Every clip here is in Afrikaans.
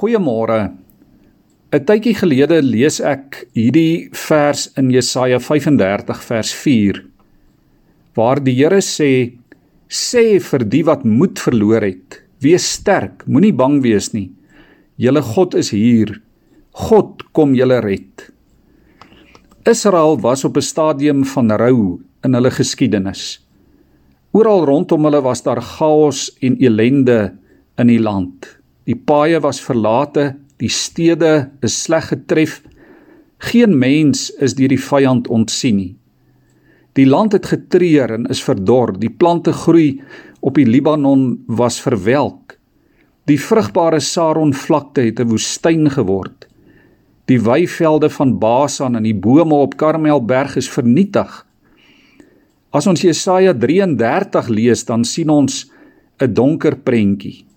Goeiemôre. 'n Tydjie gelede lees ek hierdie vers in Jesaja 35 vers 4 waar die Here sê: "Sê vir die wat moed verloor het, wees sterk, moenie bang wees nie. Julle God is hier. God kom julle red." Israel was op 'n stadium van rou in hulle geskiedenis. Oral rondom hulle was daar chaos en elende in die land. Die paaie was verlate, die stede is sleg getref. Geen mens is deur die vyand ontsien nie. Die land het getreur en is verdor. Die plante groei op die Libanon was verwelk. Die vrugbare Saron vlakte het 'n woestyn geword. Die weivelde van Basan en die bome op Karmelberg is vernietig. As ons Jesaja 33 lees, dan sien ons 'n donker prentjie.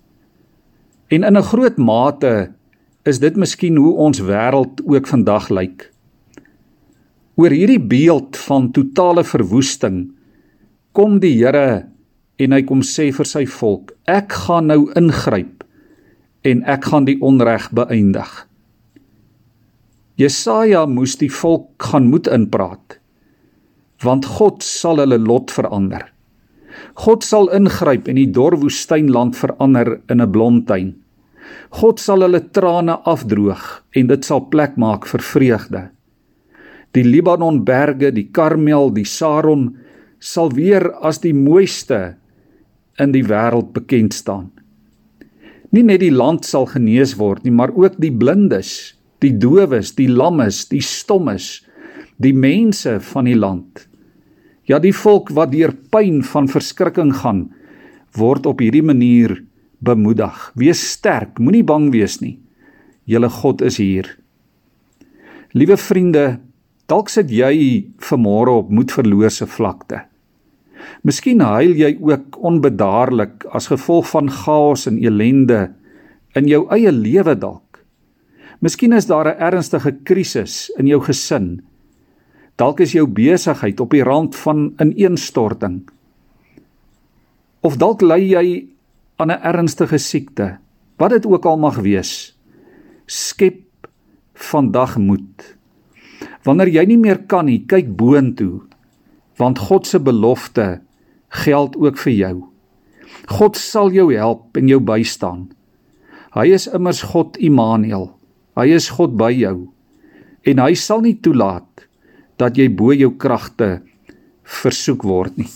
En in 'n groot mate is dit miskien hoe ons wêreld ook vandag lyk. Oor hierdie beeld van totale verwoesting kom die Here en hy kom sê vir sy volk: Ek gaan nou ingryp en ek gaan die onreg beëindig. Jesaja moes die volk gaan moed inpraat want God sal hulle lot verander. God sal ingryp en die dor woestynland verander in 'n blomtuin. God sal hulle trane afdroog en dit sal plek maak vir vreugde. Die Libanon berge, die Karmel, die Saron sal weer as die mooiste in die wêreld bekend staan. Nie net die land sal genees word nie, maar ook die blindes, die dowes, die lammes, die stommes, die mense van die land. Ja, die volk wat deur pyn van verskrikking gaan, word op hierdie manier bemoedig. Wees sterk, moenie bang wees nie. Julle God is hier. Liewe vriende, dalk sit jy vanmôre op moedverlose vlakte. Miskien huil jy ook onbedaarlik as gevolg van chaos en elende in jou eie lewe dalk. Miskien is daar 'n ernstige krisis in jou gesin. Dalk is jou besigheid op die rand van ineenstorting. Of dalk ly jy aan 'n ernstige siekte, wat dit ook al mag wees, skep vandag moed. Wanneer jy nie meer kan nie, kyk boontoe, want God se belofte geld ook vir jou. God sal jou help en jou bystaan. Hy is immers God Immanuel. Hy is God by jou en hy sal nie toelaat dat jy bo jou kragte versoek word nie.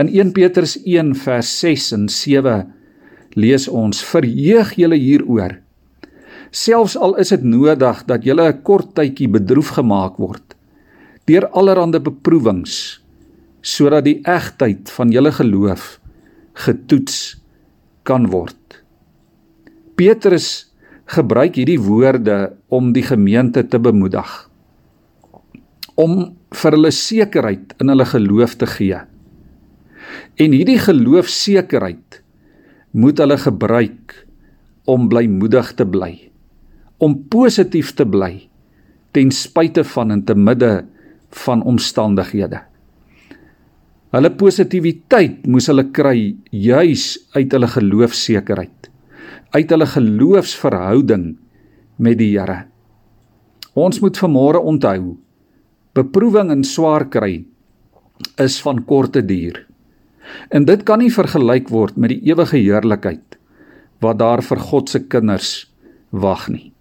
In 1 Petrus 1 vers 6 en 7 lees ons: Verheug julle hieroor. Selfs al is dit nodig dat julle 'n kort tydjie bedroef gemaak word deur allerlei beproewings sodat die egtheid van julle geloof getoets kan word. Petrus gebruik hierdie woorde om die gemeente te bemoedig om vir hulle sekerheid in hulle geloof te gee. En hierdie geloofsekerheid moet hulle gebruik om blymoedig te bly, om positief te bly ten spyte van en te midde van omstandighede. Hulle positiwiteit moes hulle kry juis uit hulle geloofsekerheid, uit hulle geloofsverhouding met die Here. Ons moet vanmôre onthou, beproewing en swaar kry is van korte duur. En dit kan nie vergelyk word met die ewige heerlikheid wat daar vir God se kinders wag nie.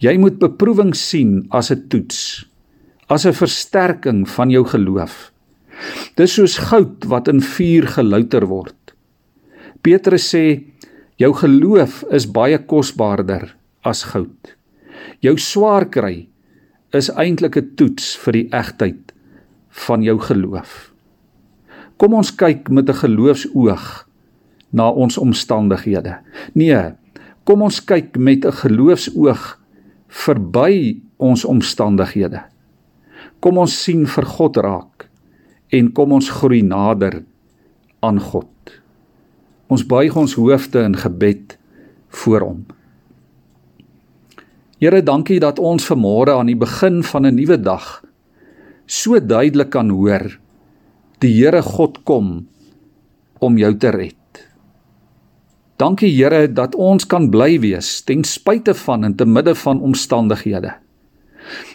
Jy moet beproewing sien as 'n toets, as 'n versterking van jou geloof. Dis soos goud wat in vuur gelouter word. Petrus sê jou geloof is baie kosbaarder as goud. Jou swaar kry is eintlik 'n toets vir die egtheid van jou geloof. Kom ons kyk met 'n geloofsoog na ons omstandighede. Nee, kom ons kyk met 'n geloofsoog verby ons omstandighede. Kom ons sien vir God raak en kom ons groei nader aan God. Ons buig ons hoofde in gebed voor hom. Here, dankie dat ons vanmôre aan die begin van 'n nuwe dag so duidelik kan hoor die Here God kom om jou te red. Dankie Here dat ons kan bly wees ten spyte van en te midde van omstandighede.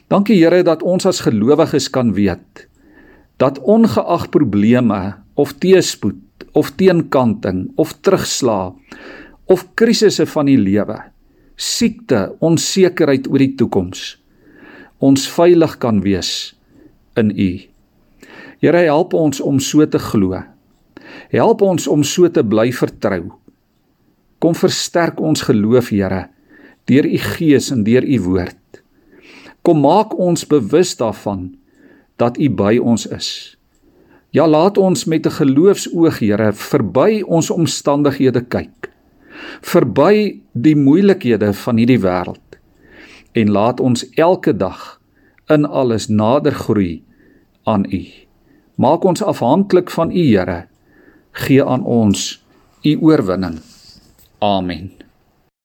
Dankie Here dat ons as gelowiges kan weet dat ongeag probleme of teëspoed of teenkanting of terugslag of krisisse van die lewe, siekte, onsekerheid oor die toekoms, ons veilig kan wees in U. Here help ons om so te glo. Help ons om so te bly vertrou. Kom versterk ons geloof, Here, deur U Gees en deur U woord. Kom maak ons bewus daarvan dat U by ons is. Ja, laat ons met 'n geloofsoog, Here, verby ons omstandighede kyk. Verby die moeilikhede van hierdie wêreld. En laat ons elke dag in alles nader groei aan U. Maak ons afhanklik van U, Here. Gee aan ons U oorwinning. Amen.